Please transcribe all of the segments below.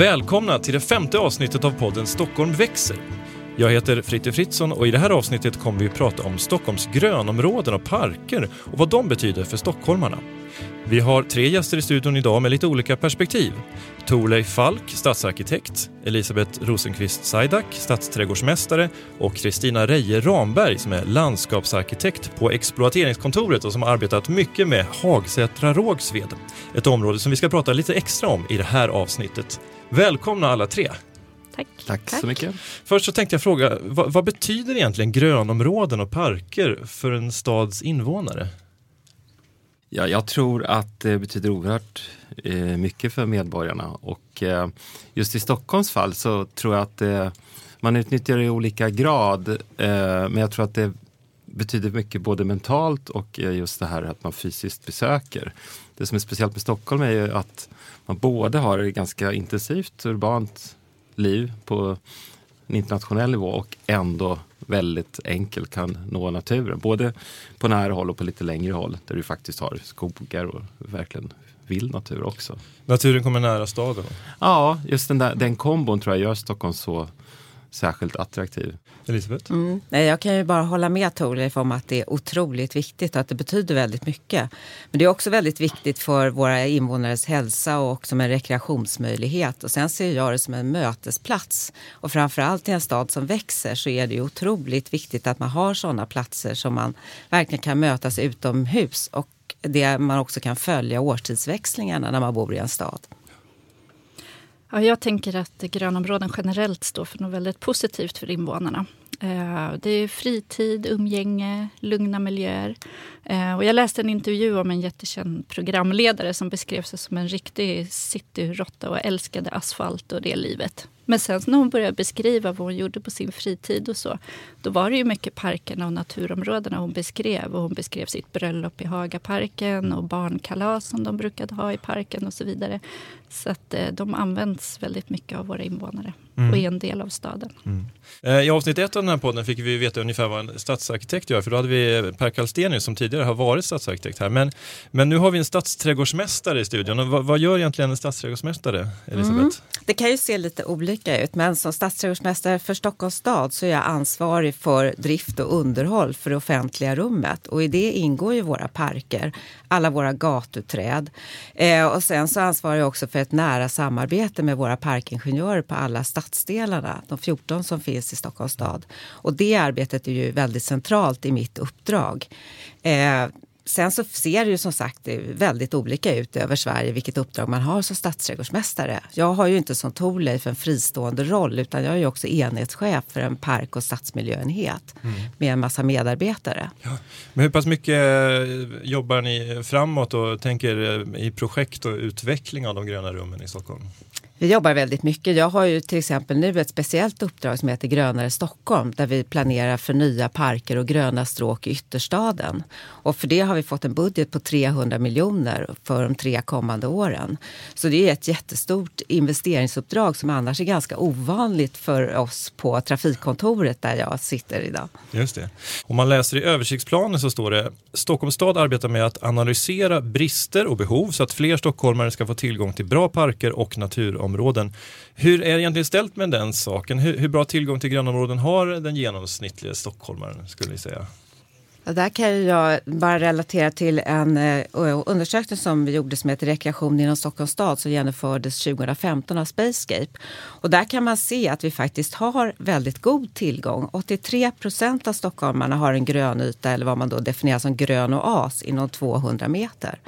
Välkomna till det femte avsnittet av podden Stockholm växer. Jag heter Fritte Fritzson och i det här avsnittet kommer vi att prata om Stockholms grönområden och parker och vad de betyder för stockholmarna. Vi har tre gäster i studion idag med lite olika perspektiv. Torleif Falk, stadsarkitekt, Elisabeth Rosenqvist Sajdak, stadsträdgårdsmästare och Kristina Reje Ramberg som är landskapsarkitekt på exploateringskontoret och som har arbetat mycket med Hagsätra Rågsved. Ett område som vi ska prata lite extra om i det här avsnittet. Välkomna alla tre! Tack. Tack, Tack. så mycket. Först så tänkte jag fråga, vad, vad betyder egentligen grönområden och parker för en stads invånare? Ja, jag tror att det betyder oerhört eh, mycket för medborgarna och eh, just i Stockholms fall så tror jag att eh, man utnyttjar det i olika grad eh, men jag tror att det betyder mycket både mentalt och eh, just det här att man fysiskt besöker. Det som är speciellt med Stockholm är ju att man både har ett ganska intensivt urbant liv på en internationell nivå och ändå väldigt enkelt kan nå naturen. Både på nära håll och på lite längre håll där du faktiskt har skogar och verkligen vild natur också. Naturen kommer nära staden? Ja, just den, där, den kombon tror jag gör Stockholm så särskilt attraktiv. Elisabeth? Mm. Nej, jag kan ju bara hålla med Torleif om att det är otroligt viktigt och att det betyder väldigt mycket. Men det är också väldigt viktigt för våra invånares hälsa och som en rekreationsmöjlighet. Och sen ser jag det som en mötesplats. Och framförallt i en stad som växer så är det ju otroligt viktigt att man har sådana platser som man verkligen kan mötas utomhus och det man också kan följa årstidsväxlingarna när man bor i en stad. Ja, jag tänker att grönområden generellt står för något väldigt positivt för invånarna. Eh, det är fritid, umgänge, lugna miljöer. Eh, och jag läste en intervju om en jättekänd programledare som beskrev sig som en riktig cityråtta och älskade asfalt och det livet. Men sen när hon började beskriva vad hon gjorde på sin fritid och så, då var det ju mycket parkerna och naturområdena hon beskrev. Och hon beskrev sitt bröllop i Hagaparken och barnkalas som de brukade ha i parken och så vidare. Så att eh, de används väldigt mycket av våra invånare mm. och är en del av staden. Mm. Eh, I avsnitt ett av den här podden fick vi veta ungefär vad en stadsarkitekt gör, för då hade vi Per Kallstenius som tidigare har varit stadsarkitekt här. Men, men nu har vi en stadsträdgårdsmästare i studion. Och vad, vad gör egentligen en stadsträdgårdsmästare, Elisabeth? Mm. Det kan ju se lite olika ut, men som stadsträdgårdsmästare för Stockholms stad så är jag ansvarig för drift och underhåll för det offentliga rummet. Och i det ingår ju våra parker, alla våra gatuträd. Eh, och sen så ansvarar jag också för ett nära samarbete med våra parkingenjörer på alla stadsdelarna, de 14 som finns i Stockholms stad. Och det arbetet är ju väldigt centralt i mitt uppdrag. Eh, Sen så ser det ju som sagt väldigt olika ut över Sverige vilket uppdrag man har som stadsträdgårdsmästare. Jag har ju inte som Torleif en fristående roll utan jag är ju också enhetschef för en park och stadsmiljöenhet mm. med en massa medarbetare. Ja. Men hur pass mycket eh, jobbar ni framåt och tänker eh, i projekt och utveckling av de gröna rummen i Stockholm? Vi jobbar väldigt mycket. Jag har ju till exempel nu ett speciellt uppdrag som heter Grönare Stockholm där vi planerar för nya parker och gröna stråk i ytterstaden. Och för det har vi fått en budget på 300 miljoner för de tre kommande åren. Så det är ett jättestort investeringsuppdrag som annars är ganska ovanligt för oss på trafikkontoret där jag sitter idag. Just det. Om man läser i översiktsplanen så står det Stockholms stad arbetar med att analysera brister och behov så att fler stockholmare ska få tillgång till bra parker och naturområden områden. Hur är det egentligen ställt med den saken? Hur, hur bra tillgång till grönområden har den genomsnittliga stockholmaren skulle ni säga? där kan jag bara relatera till en eh, undersökning som vi gjorde som heter Rekreation inom Stockholms stad som genomfördes 2015 av Spacescape. Och där kan man se att vi faktiskt har väldigt god tillgång. 83 procent av stockholmarna har en grönyta eller vad man då definierar som grön oas inom 200 meter.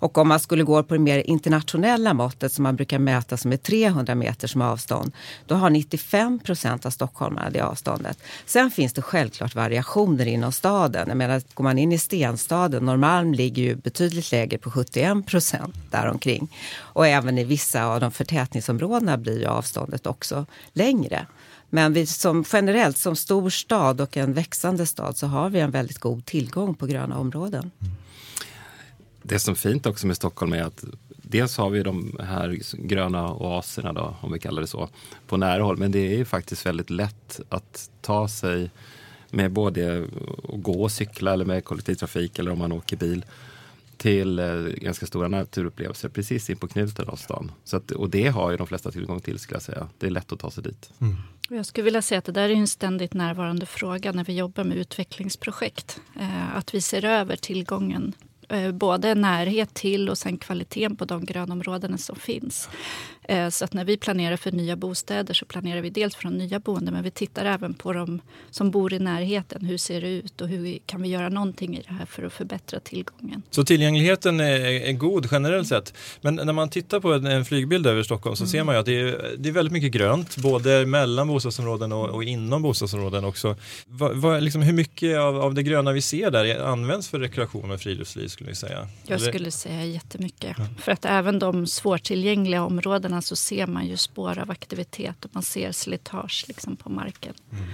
Och om man skulle gå på det mer internationella måttet som man brukar mäta som är 300 meter som avstånd, då har 95 procent av stockholmarna det avståndet. Sen finns det självklart variationer inom staden. Jag menar, går man in i stenstaden, Norrmalm ligger ju betydligt lägre på 71 procent däromkring. Och även i vissa av de förtätningsområdena blir ju avståndet också längre. Men vi som generellt som stor stad och en växande stad så har vi en väldigt god tillgång på gröna områden. Mm. Det som är fint också med Stockholm är att dels har vi de här gröna oaserna, då, om vi kallar det så, på nära håll. Men det är faktiskt väldigt lätt att ta sig med både att gå och cykla eller med kollektivtrafik eller om man åker bil till eh, ganska stora naturupplevelser precis in på knuten av stan. Så att, och det har ju de flesta tillgång till skulle jag säga. Det är lätt att ta sig dit. Mm. Jag skulle vilja säga att det där är en ständigt närvarande fråga när vi jobbar med utvecklingsprojekt. Eh, att vi ser över tillgången Eh, både närhet till och sen kvaliteten på de grönområdena som finns. Eh, så att när vi planerar för nya bostäder så planerar vi dels för de nya boende men vi tittar även på de som bor i närheten. Hur ser det ut och hur kan vi göra någonting i det här för att förbättra tillgången? Så tillgängligheten är, är god generellt sett. Men när man tittar på en, en flygbild över Stockholm så mm. ser man ju att det är, det är väldigt mycket grönt både mellan bostadsområden och, och inom bostadsområden också. Va, va, liksom, hur mycket av, av det gröna vi ser där används för rekreation och friluftsliv skulle ni säga? Jag Eller? skulle säga jättemycket. Ja. För att även de svårtillgängliga områdena så ser man ju spår av aktivitet och man ser slitage liksom på marken. Mm.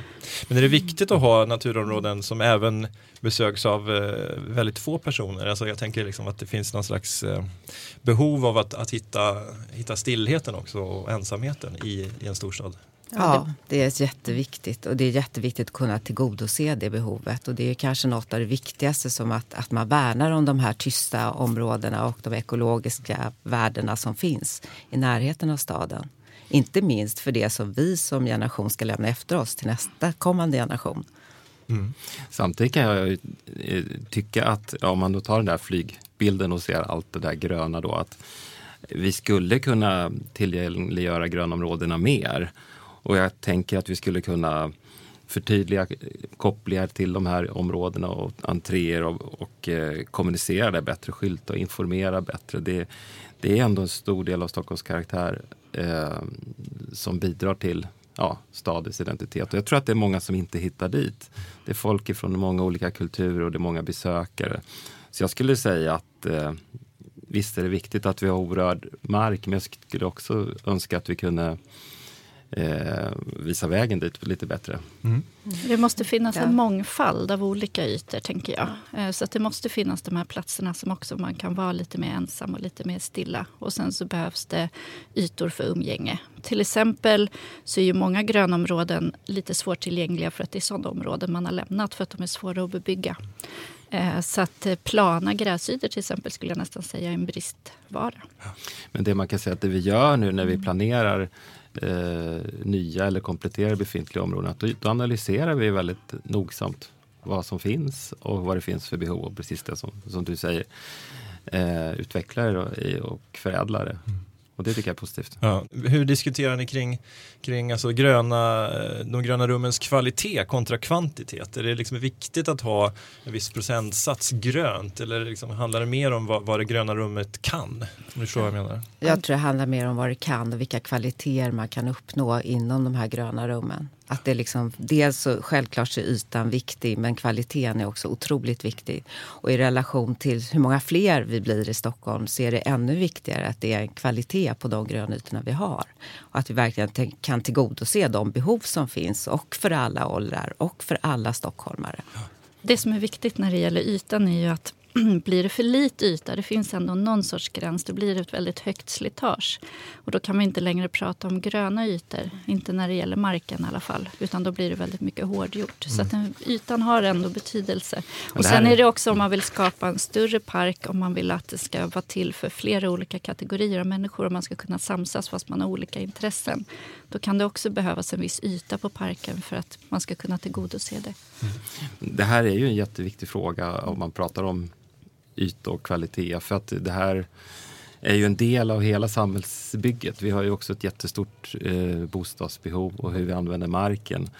Men är det viktigt att ha naturområden som även besöks av eh, väldigt få personer? Alltså jag tänker liksom att det finns någon slags eh, behov av att, att hitta, hitta stillheten också och ensamheten i, i en storstad. Ja, det är jätteviktigt och det är jätteviktigt att kunna tillgodose det behovet. Och det är kanske något av det viktigaste som att, att man värnar om de här tysta områdena och de ekologiska värdena som finns i närheten av staden. Inte minst för det som vi som generation ska lämna efter oss till nästa kommande generation. Mm. Samtidigt kan jag eh, tycka att ja, om man då tar den där flygbilden och ser allt det där gröna då att vi skulle kunna tillgängliggöra grönområdena mer. Och jag tänker att vi skulle kunna förtydliga kopplingar till de här områdena och entréer och, och eh, kommunicera det bättre, skylta och informera bättre. Det, det är ändå en stor del av Stockholms karaktär eh, som bidrar till ja, stadens identitet. Och jag tror att det är många som inte hittar dit. Det är folk från många olika kulturer och det är många besökare. Så jag skulle säga att eh, visst är det viktigt att vi har orörd mark, men jag skulle också önska att vi kunde eh, visa vägen dit lite bättre. Mm. Det måste finnas en mångfald av olika ytor, tänker jag. Eh, så att det måste finnas de här platserna som också man kan vara lite mer ensam och lite mer stilla. Och sen så behövs det ytor för umgänge. Till exempel så är ju många grönområden lite svårtillgängliga för att det är sådana områden man har lämnat för att de är svåra att bebygga. Eh, så att plana gräsytor till exempel skulle jag nästan säga är en bristvara. Men det man kan säga att det vi gör nu när vi planerar eh, nya eller kompletterar befintliga områden, att då, då, analyserar vi väldigt nogsamt vad som finns och vad det finns för behov. Och precis det som, som du säger, eh, utvecklar och, och förädlar det. Mm. Och det tycker jag är positivt. Ja. Hur diskuterar ni kring, kring alltså gröna, de gröna rummens kvalitet kontra kvantitet? Är det liksom viktigt att ha en viss procentsats grönt eller liksom handlar det mer om vad, vad det gröna rummet kan? Om du förstår vad jag menar. Jag tror det handlar mer om vad det kan och vilka kvaliteter man kan uppnå inom de här gröna rummen. Att det liksom, dels så självklart så är ytan viktig men kvaliteten är också otroligt viktig. Och i relation till hur många fler vi blir i Stockholm så är det ännu viktigare att det är en kvalitet på de grönytorna vi har. Och att vi verkligen kan tillgodose de behov som finns och för alla åldrar och för alla stockholmare. Det som är viktigt när det gäller ytan är ju att blir det för lite yta, det finns ändå någon sorts gräns, då blir det ett väldigt högt slitage. Och då kan vi inte längre prata om gröna ytor, inte när det gäller marken i alla fall. Utan då blir det väldigt mycket hårdgjort. Mm. Så att den, ytan har ändå betydelse. Och sen är det också om man vill skapa en större park, om man vill att det ska vara till för flera olika kategorier av människor, och man ska kunna samsas fast man har olika intressen. Då kan det också behövas en viss yta på parken för att man ska kunna tillgodose det. Mm. Det här är ju en jätteviktig fråga om man pratar om yta och kvalitet. För att det här är ju en del av hela samhällsbygget. Vi har ju också ett jättestort eh, bostadsbehov och hur vi använder marken.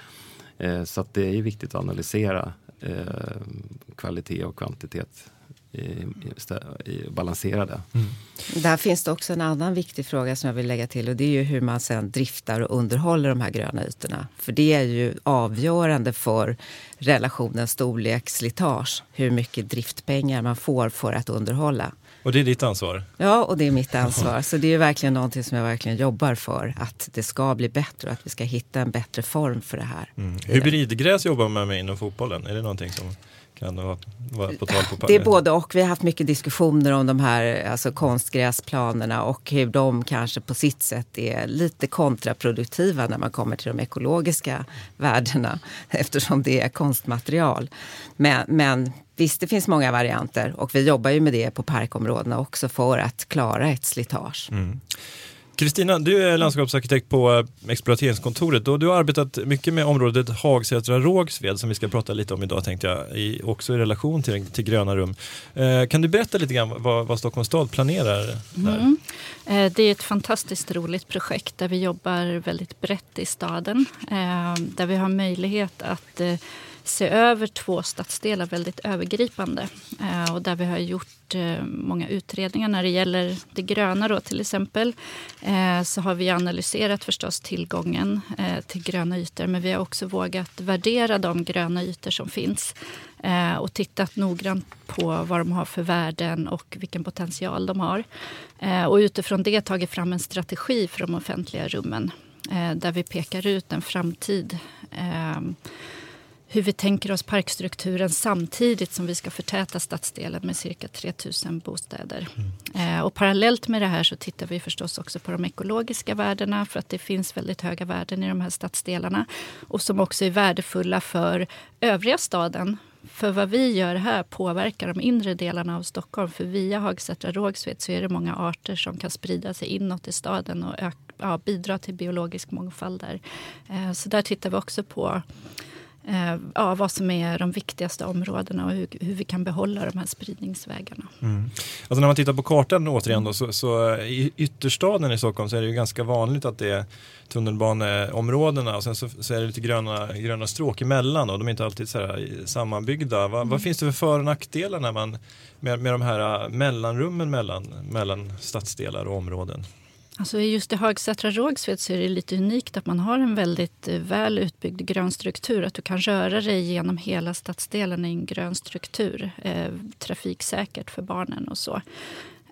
Eh, så att det är ju viktigt att analysera eh, kvalitet och kvantitet balanserade. Mm. Där finns det också en annan viktig fråga som jag vill lägga till och det är ju hur man sen driftar och underhåller de här gröna ytorna. För det är ju avgörande för relationen storlek-slitage, hur mycket driftpengar man får för att underhålla. Och det är ditt ansvar? Ja, och det är mitt ansvar. Så det är verkligen någonting som jag verkligen jobbar för. Att det ska bli bättre och att vi ska hitta en bättre form för det här. Mm. Hybridgräs jobbar man med inom fotbollen. Är det någonting som kan vara, vara på tal på Det är både och. Vi har haft mycket diskussioner om de här alltså konstgräsplanerna och hur de kanske på sitt sätt är lite kontraproduktiva när man kommer till de ekologiska värdena eftersom det är konstmaterial. Men, men visst, det finns många varianter och vi jobbar ju med det på parkområdena också för att klara ett slitage. Mm. Kristina, du är landskapsarkitekt på eh, exploateringskontoret och du har arbetat mycket med området Hagsätra-Rågsved som vi ska prata lite om idag tänkte jag, i, också i relation till, till gröna rum. Eh, kan du berätta lite grann vad, vad Stockholms stad planerar där? Mm. Eh, det är ett fantastiskt roligt projekt där vi jobbar väldigt brett i staden. Eh, där vi har möjlighet att se över två stadsdelar väldigt övergripande. Eh, och där vi har gjort eh, många utredningar när det gäller det gröna då, till exempel. Eh, så har vi analyserat förstås tillgången eh, till gröna ytor men vi har också vågat värdera de gröna ytor som finns eh, och tittat noggrant på vad de har för värden och vilken potential de har. Eh, och utifrån det tagit fram en strategi för de offentliga rummen där vi pekar ut en framtid hur vi tänker oss parkstrukturen samtidigt som vi ska förtäta stadsdelen med cirka 3000 bostäder. Mm. Eh, och parallellt med det här så tittar vi förstås också på de ekologiska värdena för att det finns väldigt höga värden i de här stadsdelarna och som också är värdefulla för övriga staden. För vad vi gör här påverkar de inre delarna av Stockholm. För via Hagsätra Rågsved så är det många arter som kan sprida sig inåt i staden och ja, bidra till biologisk mångfald där. Eh, så där tittar vi också på eh, ja, vad som är de viktigaste områdena och hur, hur vi kan behålla de här spridningsvägarna. Mm. Alltså när man tittar på kartan återigen då, så, så, i ytterstaden i Stockholm så är det ju ganska vanligt att det är tunnelbaneområdena och sen så, så är det lite gröna, gröna stråk emellan och de är inte alltid så här sammanbyggda. Va, mm. Vad finns det för för och nackdelar när man, med, med de här äh, mellanrummen mellan, mellan stadsdelar och områden? Alltså just i Hagsätra Rågsved så är det lite unikt att man har en väldigt eh, väl utbyggd grön struktur. Att du kan röra dig genom hela stadsdelen i en grön struktur. Eh, trafiksäkert för barnen och så.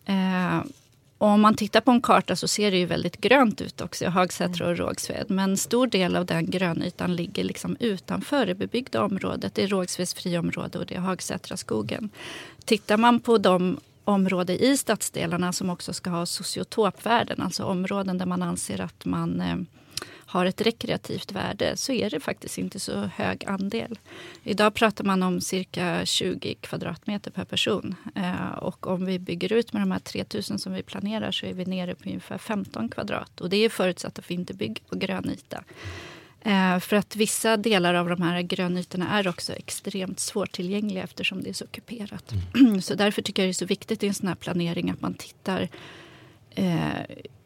Eh, och om man tittar på en karta så ser det ju väldigt grönt ut också i Hagsätra och Rågsved. Men en stor del av den grönytan ligger liksom utanför det bebyggda området. Det är Rågsveds friområde och det är Hagsätra skogen. Tittar man på de område i stadsdelarna som också ska ha sociotopvärden, alltså områden där man anser att man eh, har ett rekreativt värde, så är det faktiskt inte så hög andel. Idag pratar man om cirka 20 kvadratmeter per person. Eh, och om vi bygger ut med de här 3000 som vi planerar så är vi nere på ungefär 15 kvadrat. Och det är förutsatt att vi inte bygger på grön yta. Eh, för att vissa delar av de här grönytorna är också extremt svårtillgängliga eftersom det är så kuperat. Mm. Så därför tycker jag det är så viktigt i en sån här planering att man tittar eh,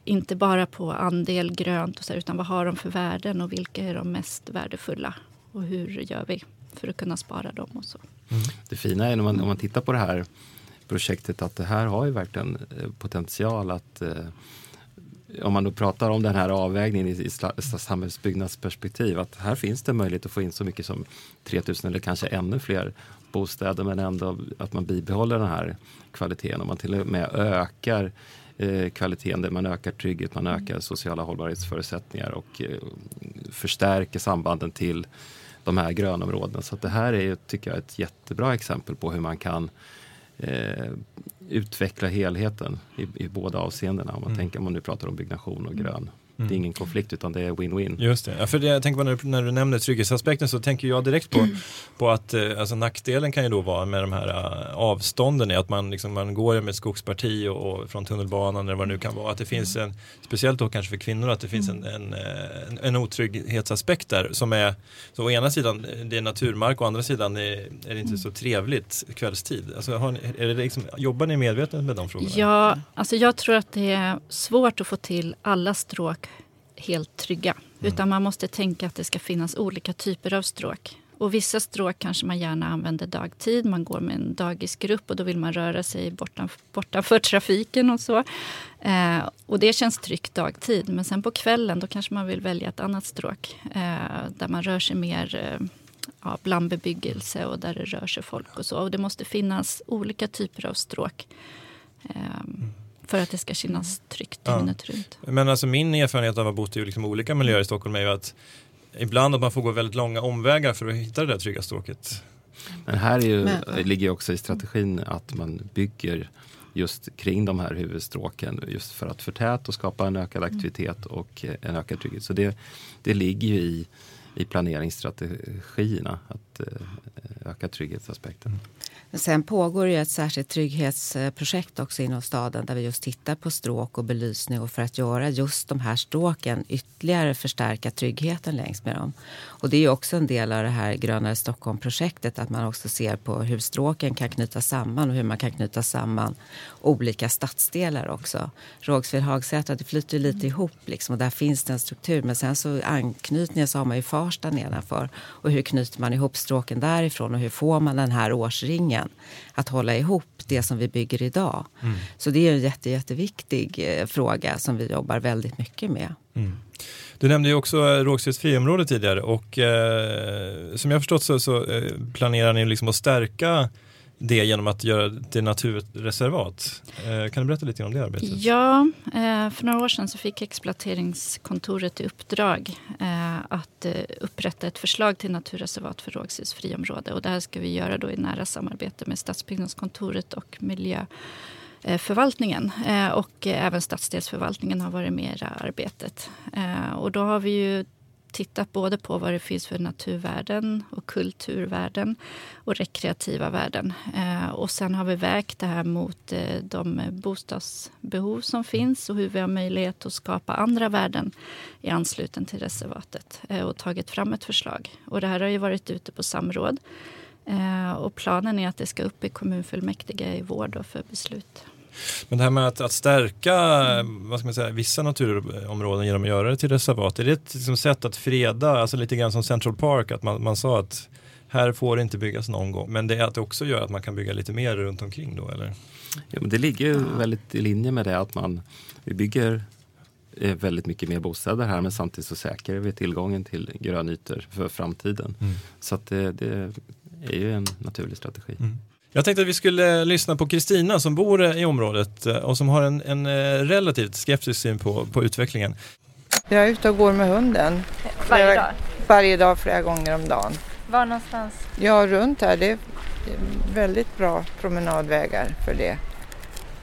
inte bara på andel grönt och så, utan vad har de för värden och vilka är de mest värdefulla och hur gör vi för att kunna spara dem och så. Mm. Det fina är när man, om man tittar på det här projektet att det här har ju verkligen eh, potential att eh, om man då pratar om den här avvägningen i, i samhällsbyggnadsperspektiv, att här finns det möjlighet att få in så mycket som 3000 eller kanske ännu fler bostäder, men ändå att man bibehåller den här kvaliteten och man till och med ökar eh, kvaliteten, där man ökar trygghet, man ökar sociala hållbarhetsförutsättningar och eh, förstärker sambanden till de här grönområdena. Så det här är, tycker jag, ett jättebra exempel på hur man kan eh, utveckla helheten i, i båda avseendena. Om man mm. tänker om man nu pratar om byggnation och grön Mm. Det är ingen konflikt utan det är win-win. Just det. Ja, för det, jag tänker när, du, när du nämner trygghetsaspekten så tänker jag direkt på, mm. på att eh, alltså, nackdelen kan ju då vara med de här uh, avstånden i att man, liksom, man går med ett skogsparti och, och, från tunnelbanan eller vad det nu kan vara. Att det finns en, speciellt då kanske för kvinnor, att det finns en, en, en, en otrygghetsaspekt där som är, så å ena sidan det är naturmark och å andra sidan är, är det inte så trevligt kvällstid. Alltså, har ni, är det liksom, jobbar ni medvetet med de frågorna? Ja, alltså jag tror att det är svårt att få till alla stråk helt trygga. Mm. Utan man måste tänka att det ska finnas olika typer av stråk. Och vissa stråk kanske man gärna använder dagtid. Man går med en dagisgrupp och då vill man röra sig bortanför, bortanför trafiken och så. Eh, och det känns tryggt dagtid. Men sen på kvällen då kanske man vill välja ett annat stråk. Eh, där man rör sig mer eh, ja, bland bebyggelse och där det rör sig folk och så. Och det måste finnas olika typer av stråk. Eh, mm. För att det ska kännas tryggt dygnet ja. runt. Men alltså min erfarenhet av att ha bott i liksom olika miljöer i Stockholm är ju att ibland att man får gå väldigt långa omvägar för att hitta det där trygga stråket. Men här är ju, Men, ligger också i strategin att man bygger just kring de här huvudstråken just för att förtäta och skapa en ökad mm. aktivitet och en ökad trygghet. Så det, det ligger ju i, i planeringsstrategierna att att eh, öka trygghetsaspekten. Sen pågår ju ett särskilt trygghetsprojekt också inom staden där vi just tittar på stråk och belysning och för att göra just de här stråken ytterligare förstärka tryggheten längs med dem. Och det är ju också en del av det här Grönare Stockholm-projektet att man också ser på hur stråken kan knytas samman och hur man kan knyta samman olika stadsdelar också. Rågsved Hagsätra, det flyter ju lite ihop liksom och där finns det en struktur men sen så anknytningen så har man ju Farsta nedanför och hur knyter man ihop stråken därifrån och hur får man den här årsringen att hålla ihop det som vi bygger idag. Mm. Så det är en jätte, jätteviktig eh, fråga som vi jobbar väldigt mycket med. Mm. Du nämnde ju också eh, Rågsveds friområde tidigare och eh, som jag förstått så, så eh, planerar ni liksom att stärka det genom att göra det naturreservat. Eh, kan du berätta lite om det arbetet? Ja, eh, för några år sedan så fick exploateringskontoret i uppdrag eh, att upprätta ett förslag till naturreservat för Rågsveds friområde. Och det här ska vi göra då i nära samarbete med Stadsbyggnadskontoret och miljöförvaltningen. Och även stadsdelsförvaltningen har varit med i det här arbetet. Och då har vi ju tittat både på vad det finns för naturvärden och kulturvärden och rekreativa värden. Eh, och sen har vi vägt det här mot eh, de bostadsbehov som finns och hur vi har möjlighet att skapa andra värden i anslutning till reservatet eh, och tagit fram ett förslag. Och det här har ju varit ute på samråd. Eh, och planen är att det ska upp i kommunfullmäktige i vår för beslut. Men det här med att, att stärka vad ska man säga, vissa naturområden genom att göra det till reservat, är det ett liksom, sätt att freda, alltså lite grann som Central Park, att man, man sa att här får det inte byggas någon gång. Men det är att det också gör att man kan bygga lite mer runt omkring då eller? Ja, men det ligger ju väldigt i linje med det att man vi bygger eh, väldigt mycket mer bostäder här men samtidigt så säkrar vi tillgången till grönytor för framtiden. Mm. Så att det, det, är ju en naturlig strategi. Mm. Jag tänkte att vi skulle lyssna på Kristina som bor i området eh, och som har en, en eh, relativt skeptisk syn på, på utvecklingen. Jag är ute och går med hunden. Varje dag? Varje dag, flera gånger om dagen. Var någonstans? Ja, runt här. Det är väldigt bra promenadvägar för det.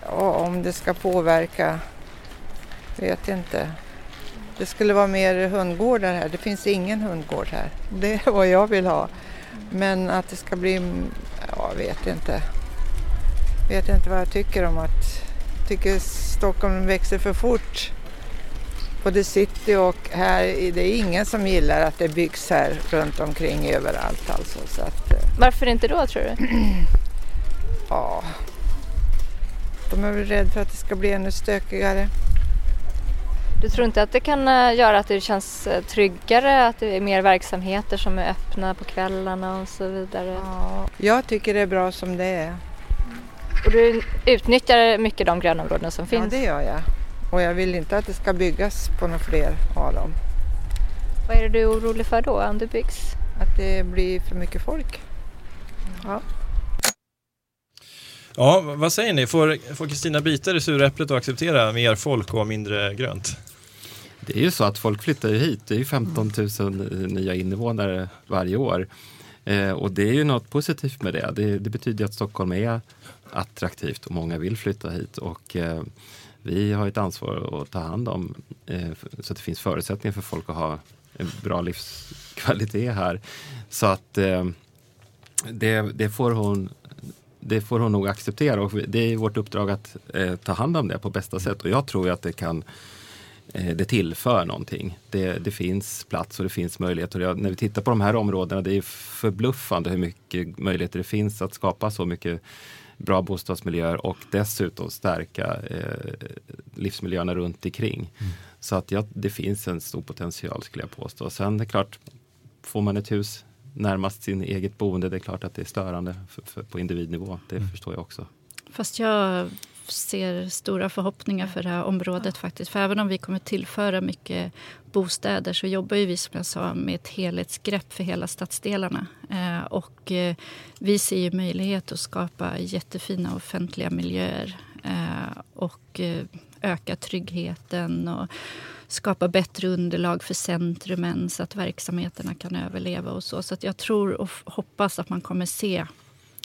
Och om det ska påverka, vet inte. Det skulle vara mer hundgårdar här. Det finns ingen hundgård här. Det är vad jag vill ha. Men att det ska bli jag vet inte. Vet inte vad jag tycker om att tycker Stockholm växer för fort. Både city och här, det är ingen som gillar att det byggs här runt omkring överallt alltså. Så att, eh. Varför inte då tror du? ja, de är väl rädda för att det ska bli ännu stökigare. Du tror inte att det kan eh, göra att det känns eh, tryggare, att det är mer verksamheter som är öppna på kvällarna och så vidare? Ja, jag tycker det är bra som det är. Och du utnyttjar mycket de grönområden som finns? Ja, det gör jag. Och jag vill inte att det ska byggas på några fler av dem. Vad är det du är orolig för då, om det byggs? Att det blir för mycket folk. Ja. Ja, vad säger ni? Får Kristina bita det sura äpplet och acceptera mer folk och mindre grönt? Det är ju så att folk flyttar ju hit. Det är ju 15 000 nya invånare varje år. Eh, och det är ju något positivt med det. det. det. betyder att Stockholm är attraktivt och många vill flytta hit. Och eh, vi har ett ansvar att ta hand om eh, så att det finns förutsättningar för folk att ha en bra livskvalitet här. Så att eh, det, det, får hon det får hon nog acceptera och det är vårt uppdrag att eh, ta hand om det på bästa sätt. Och jag tror att det kan eh, det tillför någonting. Det, det, finns plats och det finns möjligheter. Jag, när vi tittar på de här områdena, det är förbluffande hur mycket möjligheter det finns att skapa så mycket bra bostadsmiljöer och dessutom stärka eh, livsmiljöerna runt omkring. Mm. Så att ja, det finns en stor potential skulle jag påstå. Sen är det klart, får man ett hus närmast sin eget boende, det är klart att det är störande för, för, på individnivå. Det mm. förstår jag också. Fast jag ser stora förhoppningar för det här området faktiskt. För även om vi kommer tillföra mycket bostäder så jobbar ju vi som jag sa med ett helhetsgrepp för hela stadsdelarna. Eh, och eh, vi ser ju möjlighet att skapa jättefina offentliga miljöer eh, och eh, öka tryggheten och skapa bättre underlag för centrumen så att verksamheterna kan överleva och så. Så jag tror och hoppas att man kommer se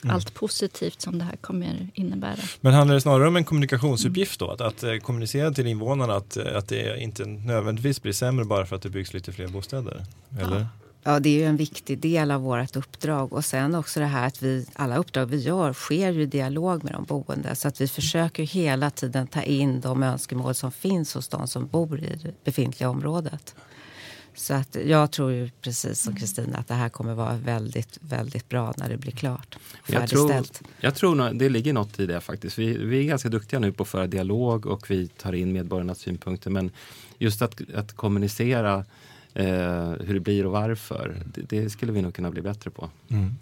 Mm. allt positivt som det här kommer innebära. Men handlar det snarare om en kommunikationsuppgift då? Att, att eh, kommunicera till invånarna att, eh, att det inte nödvändigtvis blir sämre bara för att det byggs lite fler bostäder? Eller? Ja. Ja, det är ju en viktig del av vårt uppdrag. Och sen också det här att vi, alla uppdrag vi gör sker ju i dialog med de boende. Så att vi försöker hela tiden ta in de önskemål som finns hos de som bor i det befintliga området. Så att jag tror ju precis som Kristina att det här kommer vara väldigt, väldigt bra när det blir klart. Jag tror, jag tror det ligger något i det faktiskt. Vi, vi är ganska duktiga nu på att föra dialog och vi tar in medborgarnas synpunkter. Men just att, att kommunicera Eh, hur det blir och varför. Det, det, skulle vi nog kunna bli bättre på. Mm.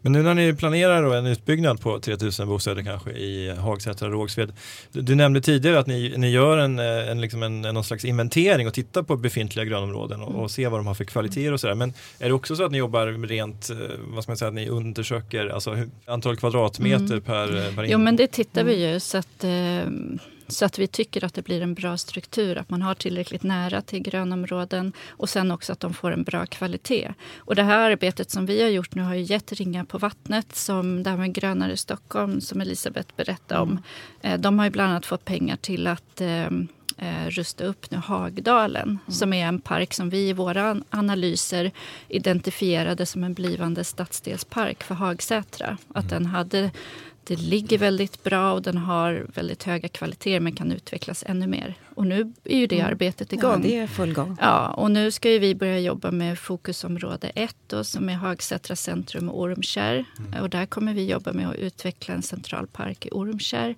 Men nu när ni planerar en utbyggnad på 3000 bostäder kanske i Hagsätra och Rågsved. Du, du, nämnde tidigare att ni, ni gör en, eh, en, liksom en, någon slags inventering och tittar på befintliga grönområden och, och ser vad de har för kvaliteter och sådär. Men är det också så att ni jobbar rent, eh, vad ska man säga, att ni undersöker alltså, antal kvadratmeter mm. per, per Jo men det tittar vi ju så att eh, så att vi tycker att det blir en bra struktur, att man har tillräckligt nära till grönområden och sen också att de får en bra kvalitet. Och det här arbetet som vi har gjort nu har ju gett Ringar på vattnet, som det här med Grönare Stockholm som Elisabeth berättade om. Mm. De har ju bland annat fått pengar till att eh, eh, rusta upp nu Hagdalen mm. som är en park som vi i våra analyser identifierade som en blivande stadsdelspark för Hagsätra. Att mm. den hade det ligger väldigt bra och den har väldigt höga kvaliteter men kan utvecklas ännu mer. Och nu är ju det mm. arbetet igång. Ja, det är full gång. Ja, och nu ska vi börja jobba med fokusområde 1 som är Hagsätra centrum och Ormkärr. Mm. Och där kommer vi jobba med att utveckla en centralpark i Ormkärr.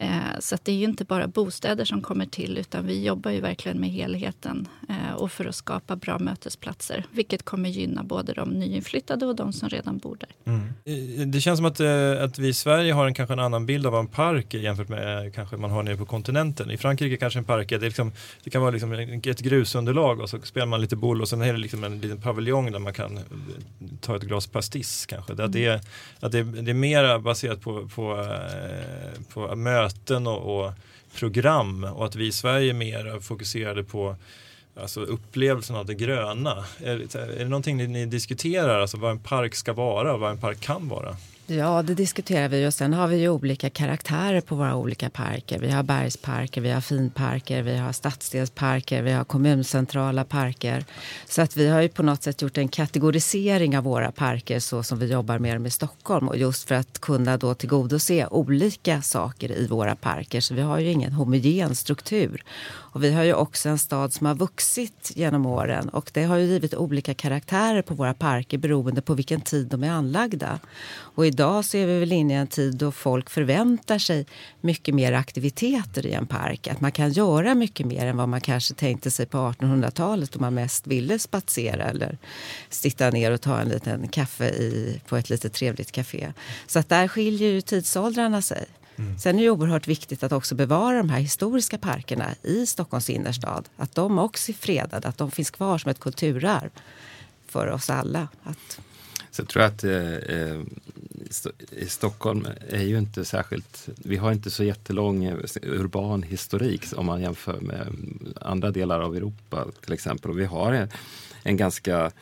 Eh, så det är ju inte bara bostäder som kommer till utan vi jobbar ju verkligen med helheten eh, och för att skapa bra mötesplatser. Vilket kommer gynna både de nyinflyttade och de som redan bor där. Mm. Det känns som att, eh, att vi i Sverige har en kanske en annan bild av vad en park är jämfört med kanske man har nere på kontinenten. I Frankrike kanske en park parker. Det, liksom, det kan vara liksom ett grusunderlag och så spelar man lite boll och sen är det liksom en liten paviljong där man kan ta ett glas pastis kanske. Mm. Att det, är, att det, det är mer baserat på, på, eh, på möten och, och program och att vi i Sverige är mer fokuserade på alltså upplevelsen av det gröna. Är, är det någonting ni, ni diskuterar, alltså vad en park ska vara och vad en park kan vara? Ja, det diskuterar vi och sen har vi ju olika karaktärer på våra olika parker. Vi har bergsparker, vi har finparker, vi har stadsdelsparker, vi har kommuncentrala parker. Så att vi har ju på något sätt gjort en kategorisering av våra parker så som vi jobbar med dem i Stockholm och just för att kunna då tillgodose olika saker i våra parker. Så vi har ju ingen homogen struktur. Och vi har ju också en stad som har vuxit genom åren och det har ju givit olika karaktärer på våra parker beroende på vilken tid de är anlagda. Och idag så är vi väl inne i en tid då folk förväntar sig mycket mer aktiviteter i en park. Att man kan göra mycket mer än vad man kanske tänkte sig på 1800-talet då man mest ville spatsera eller sitta ner och ta en liten kaffe i, på ett lite trevligt café. Så att där skiljer ju tidsåldrarna sig. Mm. Sen är det oerhört viktigt att också bevara de här historiska parkerna i Stockholms innerstad. Att de också är fredade, att de finns kvar som ett kulturarv för oss alla. Att... Så jag tror att eh, eh i Stockholm är ju inte särskilt, vi har inte så jättelång eh, urban historik om man jämför med andra delar av Europa till exempel. Och vi har en, en ganska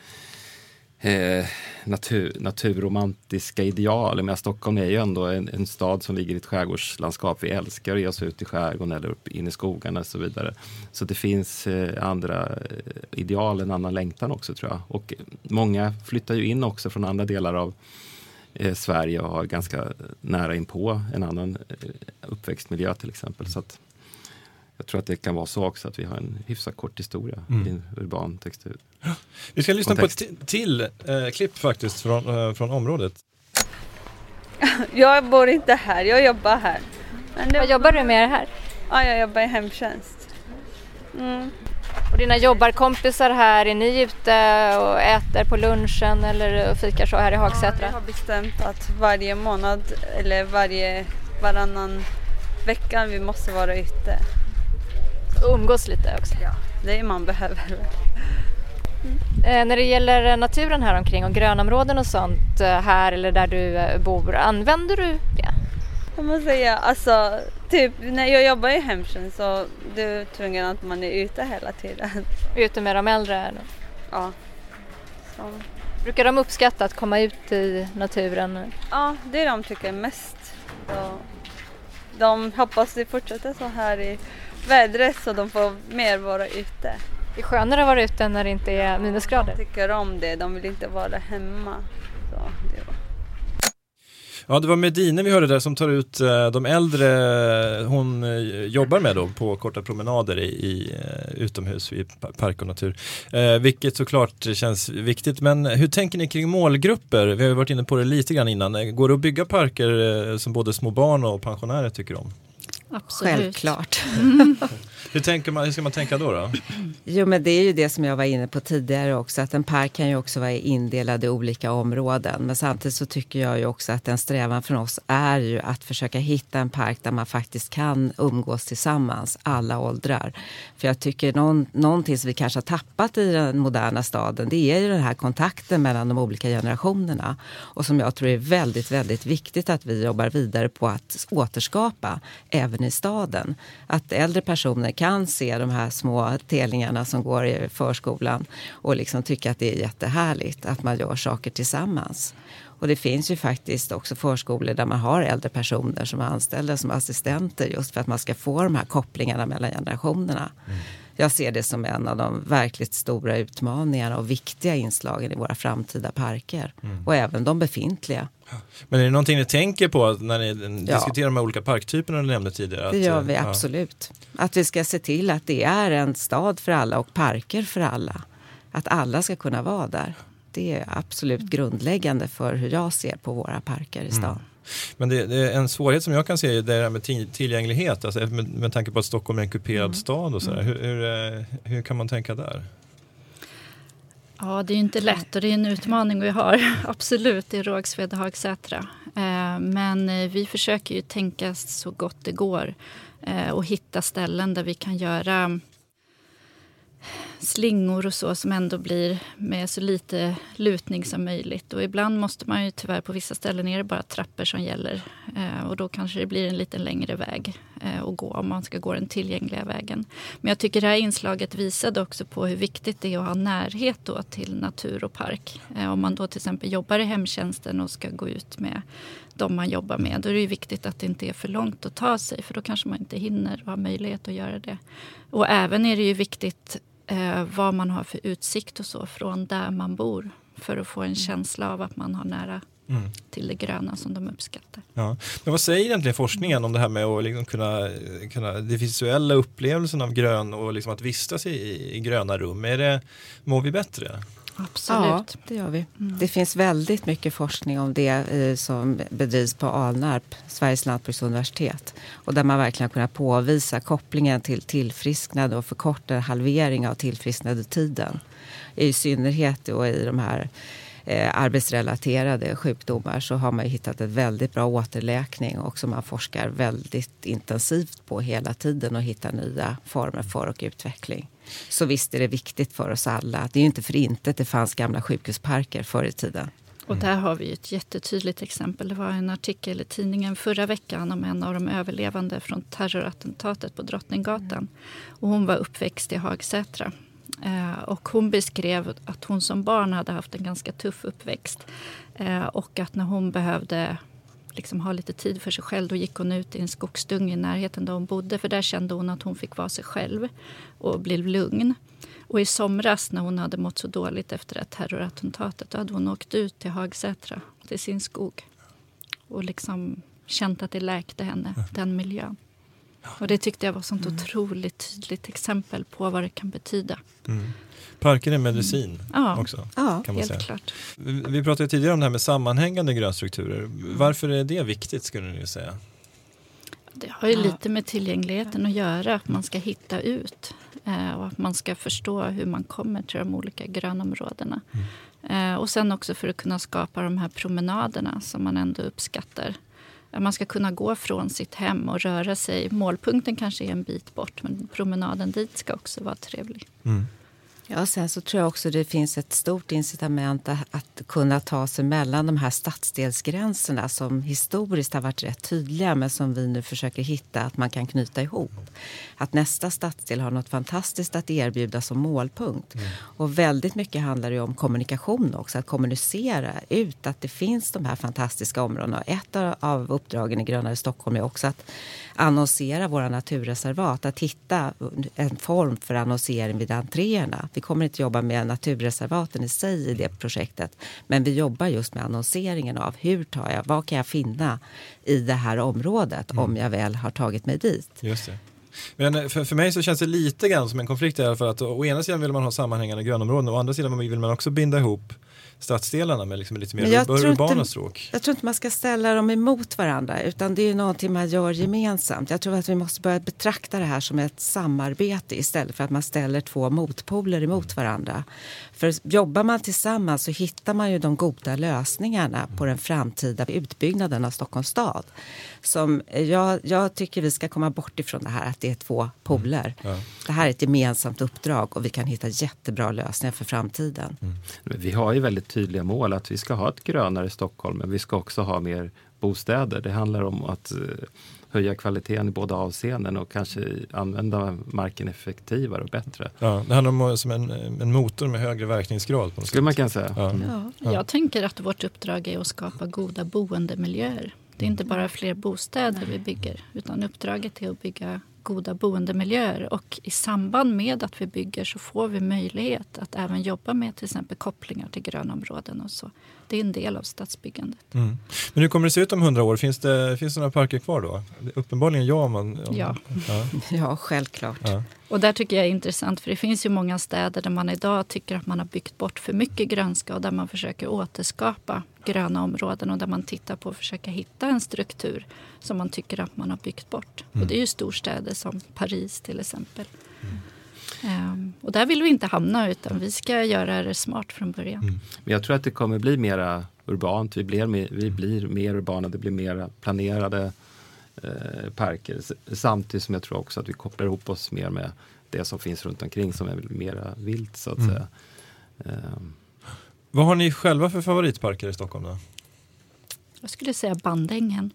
eh, natur, naturromantiska ideal. Men Stockholm är ju ändå en, en, stad som ligger i ett skärgårdslandskap. Vi älskar att ge oss ut i skärgården eller upp in i skogarna och så vidare. Så det finns eh, andra eh, ideal, en annan längtan också tror jag. Och många flyttar ju in också från andra delar av Sverige och har ganska nära inpå en annan eh, uppväxtmiljö till exempel. Så att, jag tror att det kan vara så också att vi har en hyfsat kort historia mm. i en urban textur. Ja. Vi ska lyssna Kontext. på ett till eh, klipp faktiskt från, eh, från området. Jag bor inte här, jag jobbar här. Men det... Vad jobbar du med här? Ja, jag jobbar i hemtjänst. Mm. Och dina jobbarkompisar här, är ni ute och äter på lunchen eller fikar så här i Hagsätra? Ja, vi har bestämt att varje månad eller varje varannan vecka vi måste vara ute umgås lite också. Ja, det är man behöver. Mm. Eh, när det gäller naturen här omkring och grönområden och sånt eh, här eller där du eh, bor, använder du det? Jag måste säga, alltså typ när jag jobbar i hemtjänst så det är tvungen att man är ute hela tiden. Ute med de äldre? Ja. Så. Brukar de uppskatta att komma ut i naturen? Ja, det är de tycker mest. Så de hoppas det fortsätter så här i vädret så de får mer vara ute. Det är skönare att vara ute när det inte är minusgrader. De tycker om det, de vill inte vara hemma. Så det. Ja, det var Medine vi hörde där som tar ut eh, de äldre hon eh, jobbar med då på korta promenader i, i eh, utomhus i park och natur. Eh, vilket såklart känns viktigt. Men hur tänker ni kring målgrupper? Vi har ju varit inne på det lite grann innan. Går det att bygga parker som både små barn och pensionärer tycker om? Absolut. Självklart. Hur, tänker man, hur ska man tänka då? då? Jo, men det är ju det som jag var inne på tidigare också, att en park kan ju också vara indelad i olika områden. Men samtidigt så tycker jag ju också att en strävan från oss är ju att försöka hitta en park där man faktiskt kan umgås tillsammans, alla åldrar. För jag tycker någon, någonting som vi kanske har tappat i den moderna staden, det är ju den här kontakten mellan de olika generationerna. Och som jag tror är väldigt, väldigt viktigt att vi jobbar vidare på att återskapa även i staden. Att äldre personer kan se de här små telningarna som går i förskolan och liksom tycka att det är jättehärligt att man gör saker tillsammans. Och det finns ju faktiskt också förskolor där man har äldre personer som är anställda som assistenter just för att man ska få de här kopplingarna mellan generationerna. Mm. Jag ser det som en av de verkligt stora utmaningarna och viktiga inslagen i våra framtida parker. Och även de befintliga. Men är det någonting ni tänker på när ni Ja. diskuterar de här olika parktyperna du nämnde tidigare? Det gör eh, vi ja. absolut. Att vi ska se till att det är en stad för alla och parker för alla. Att alla ska kunna vara där. Det är absolut grundläggande för hur jag ser på våra parker i stan. Men det, det är en svårighet som jag kan se är det här med ti- tillgänglighet, alltså med, med tanke på att Stockholm är en kuperad stad och sådär. Hur, hur, eh, hur kan man tänka där? Ja, det är ju inte lätt och det är en utmaning vi har. Absolut, i Rågsved och Hagsätra. Eh, Men eh, vi försöker ju tänka så gott det går och hitta ställen där vi kan göra slingor och så som ändå blir med så lite lutning som möjligt. Och ibland måste man ju tyvärr på vissa ställen är det bara trappor som gäller. Eh, och då kanske det blir en lite längre väg eh, att gå om man ska gå den tillgängliga vägen. Men jag tycker det här inslaget visade också på hur viktigt det är att ha närhet då till natur och park. Eh, om man då till exempel jobbar i hemtjänsten och ska gå ut med de man jobbar med. Då är det ju viktigt att det inte är för långt att ta sig för då kanske man inte hinner och har möjlighet att göra det. Och även är det ju viktigt eh, vad man har för utsikt och så från där man bor. För att få en känsla av att man har nära Mm. till det gröna som de uppskattar. Ja. Men vad säger egentligen forskningen om det här med att liksom kunna, kunna, det visuella upplevelsen av grön och liksom att vistas i, i gröna rum? Är det, mår vi bättre? Ja, Absolut. det gör vi. Det finns väldigt mycket forskning om det eh, som bedrivs på Alnarp, Sveriges lantbruksuniversitet. Och där man verkligen har kunnat påvisa kopplingen till tillfrisknad och förkortad halvering av tillfrisknadetiden. I synnerhet då i de här eh, arbetsrelaterade sjukdomar så har man ju hittat en väldigt bra återläkning och som man forskar väldigt intensivt på hela tiden och hittar nya former för och utveckling. Så visst är det viktigt för oss alla. Det är ju inte för intet det fanns gamla sjukhusparker förr i tiden. Och där har vi ett jättetydligt exempel. Det var en artikel i tidningen förra veckan om en av de överlevande från terrorattentatet på Drottninggatan. Och hon var uppväxt i Hagsätra. Eh, och hon beskrev att hon som barn hade haft en ganska tuff uppväxt. Eh, och att när hon behövde liksom ha lite tid för sig själv då gick hon ut i en skogsdunge i närheten där hon bodde. För där kände hon att hon fick vara sig själv och blev lugn. Och i somras när hon hade mått så dåligt efter det terrorattentatet då hade hon åkt ut till Hagsätra, till sin skog och liksom känt att det läkte henne, den miljön. Och det tyckte jag var ett sånt otroligt tydligt exempel på vad det kan betyda. Parker är medicin Ja, också. Ja, Kan man helt säga. klart. Vi pratade tidigare om det här med sammanhängande grönstrukturer. Varför är det viktigt skulle ni säga? Det har ju Ja. lite med tillgängligheten att göra, att man ska hitta ut eh, och att man ska förstå hur man kommer till de olika grönområdena. Eh, och sen också för att kunna skapa de här promenaderna som man ändå uppskattar. Att Man ska kunna gå från sitt hem och röra sig. Målpunkten kanske är en bit bort men promenaden dit ska också vara trevlig. Mm. Ja, sen så tror jag också det finns ett stort incitament att, att kunna ta sig mellan de här stadsdelsgränserna som historiskt har varit rätt tydliga men som vi nu försöker hitta att man kan knyta ihop. Att nästa stadsdel har något fantastiskt att erbjuda som målpunkt. Mm. Och väldigt mycket handlar det om kommunikation också, att kommunicera ut att det finns de här fantastiska områdena. Ett av uppdragen i Grönare Stockholm är också att annonsera våra naturreservat, att hitta en form för annonsering vid entréerna. Vi kommer inte jobba med naturreservaten i sig i det projektet. Men vi jobbar just med annonseringen av hur tar jag, vad kan jag finna i det här området mm. om jag väl har tagit mig dit. Just det. Men för, för mig så känns det lite grann som en konflikt där för att å ena sidan vill man ha sammanhängande grönområden och å andra sidan vill man också binda ihop stadsdelarna med liksom lite mer ur, urbana inte, stråk. Jag tror inte man ska ställa dem emot varandra utan det är någonting man gör gemensamt. Jag tror att vi måste börja betrakta det här som ett samarbete istället för att man ställer två motpoler emot varandra. För jobbar man tillsammans så hittar man ju de goda lösningarna på den framtida utbyggnaden av Stockholms stad. Som jag, jag tycker vi ska komma bort ifrån det här att det är två poler. Mm. Ja. Det här är ett gemensamt uppdrag och vi kan hitta jättebra lösningar för framtiden. Mm. Vi har ju väldigt tydliga mål att vi ska ha ett grönare Stockholm men vi ska också ha mer bostäder. Det handlar om att eh, höja kvaliteten i båda avseenden och kanske använda marken effektivare och bättre. Ja, det handlar om som en, en motor med högre verkningsgrad. På Skulle man kunna säga. Ja. Ja, jag tänker att vårt uppdrag är att skapa goda boendemiljöer. Det är inte bara fler bostäder vi bygger utan uppdraget är att bygga goda boendemiljöer. Och i samband med att vi bygger så får vi möjlighet att även jobba med till exempel kopplingar till grönområden och så. Det är en del av stadsbyggandet. Mm. Men hur kommer det se ut om hundra år? Finns det, finns det några parker kvar då? Uppenbarligen ja. Man, om, ja. ja. ja, självklart. Ja. Och där tycker jag är intressant för det finns ju många städer där man idag tycker att man har byggt bort för mycket grönska och där man försöker återskapa gröna områden och där man tittar på att försöka hitta en struktur som man tycker att man har byggt bort. Mm. Och det är ju storstäder som Paris till exempel. Mm. Um, och där vill vi inte hamna utan vi ska göra det smart från början. Mm. Men jag tror att det kommer bli mera urbant. Vi blir mer, vi blir mer urbana, det blir mer planerade eh, parker. Samtidigt som jag tror också att vi kopplar ihop oss mer med det som finns runt omkring som är mera vilt så att mm. säga. Um. Vad har ni själva för favoritparker i Stockholm? Då? Jag skulle säga Bandängen.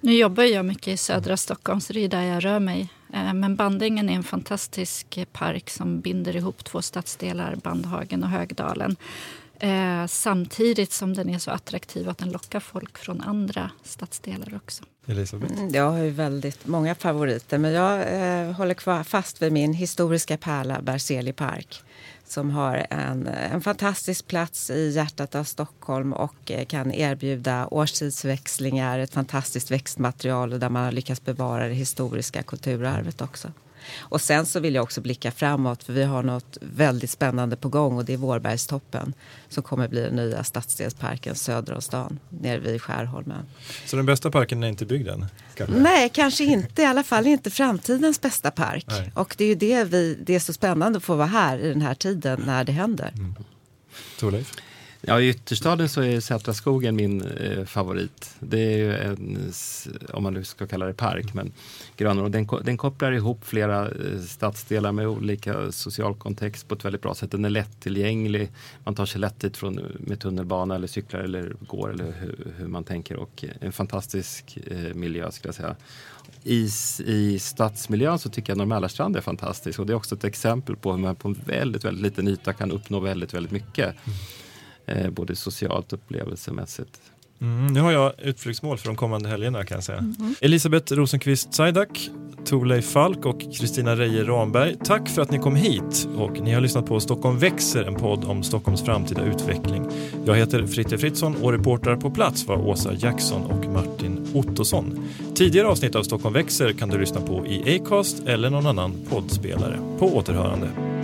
Nu jobbar jag mycket i södra Stockholm, så det är där jag rör mig. Eh, men Bandängen är en fantastisk park som binder ihop två stadsdelar, Bandhagen och Högdalen. Eh, samtidigt som den är så attraktiv att den lockar folk från andra stadsdelar också. Elisabeth? Mm, jag har ju väldigt många favoriter men jag eh, håller kvar fast vid min historiska pärla Berzelii park som har en, en fantastisk plats i hjärtat av Stockholm och eh, kan erbjuda årstidsväxlingar, ett fantastiskt växtmaterial där man har lyckats bevara det historiska kulturarvet också. Och sen så vill jag också blicka framåt för vi har något väldigt spännande på gång och det är Vårbergstoppen som kommer bli den nya stadsdelsparken söder om stan nere vid Skärholmen. Så den bästa parken är inte byggd än? Kanske? Nej, kanske inte. I alla fall inte framtidens bästa park. Nej. Och det är ju det vi, det är så spännande att få vara här i den här tiden när det händer. Mm. Torleif? Ja, I ytterstaden så är Sätra skogen min eh, favorit. Det är ju en, om man nu ska kalla det park, men grönområden. Den, den kopplar ihop flera eh, stadsdelar med olika social kontext på ett väldigt bra sätt. Den är lättillgänglig. Man tar sig lätt dit från, med tunnelbana eller cyklar eller går eller hur, hur man tänker. Och en fantastisk eh, miljö skulle jag säga. I, I stadsmiljön så tycker jag Norr är fantastisk och det är också ett exempel på hur man på en väldigt, väldigt liten yta kan uppnå väldigt, väldigt mycket. Mm eh, både socialt och upplevelsemässigt. Mm, nu har jag utflyktsmål för de kommande helgerna kan jag säga. Mm. Elisabeth Rosenqvist Sajdak, Torleif Falk och Kristina Reijer Ramberg. Tack för att ni kom hit och ni har lyssnat på Stockholm växer, en podd om Stockholms framtida utveckling. Jag heter Fritte Fritzson och reportrar på plats var Åsa Jackson och Martin Ottosson. Tidigare avsnitt av Stockholm växer kan du lyssna på i Acast eller någon annan poddspelare. På återhörande.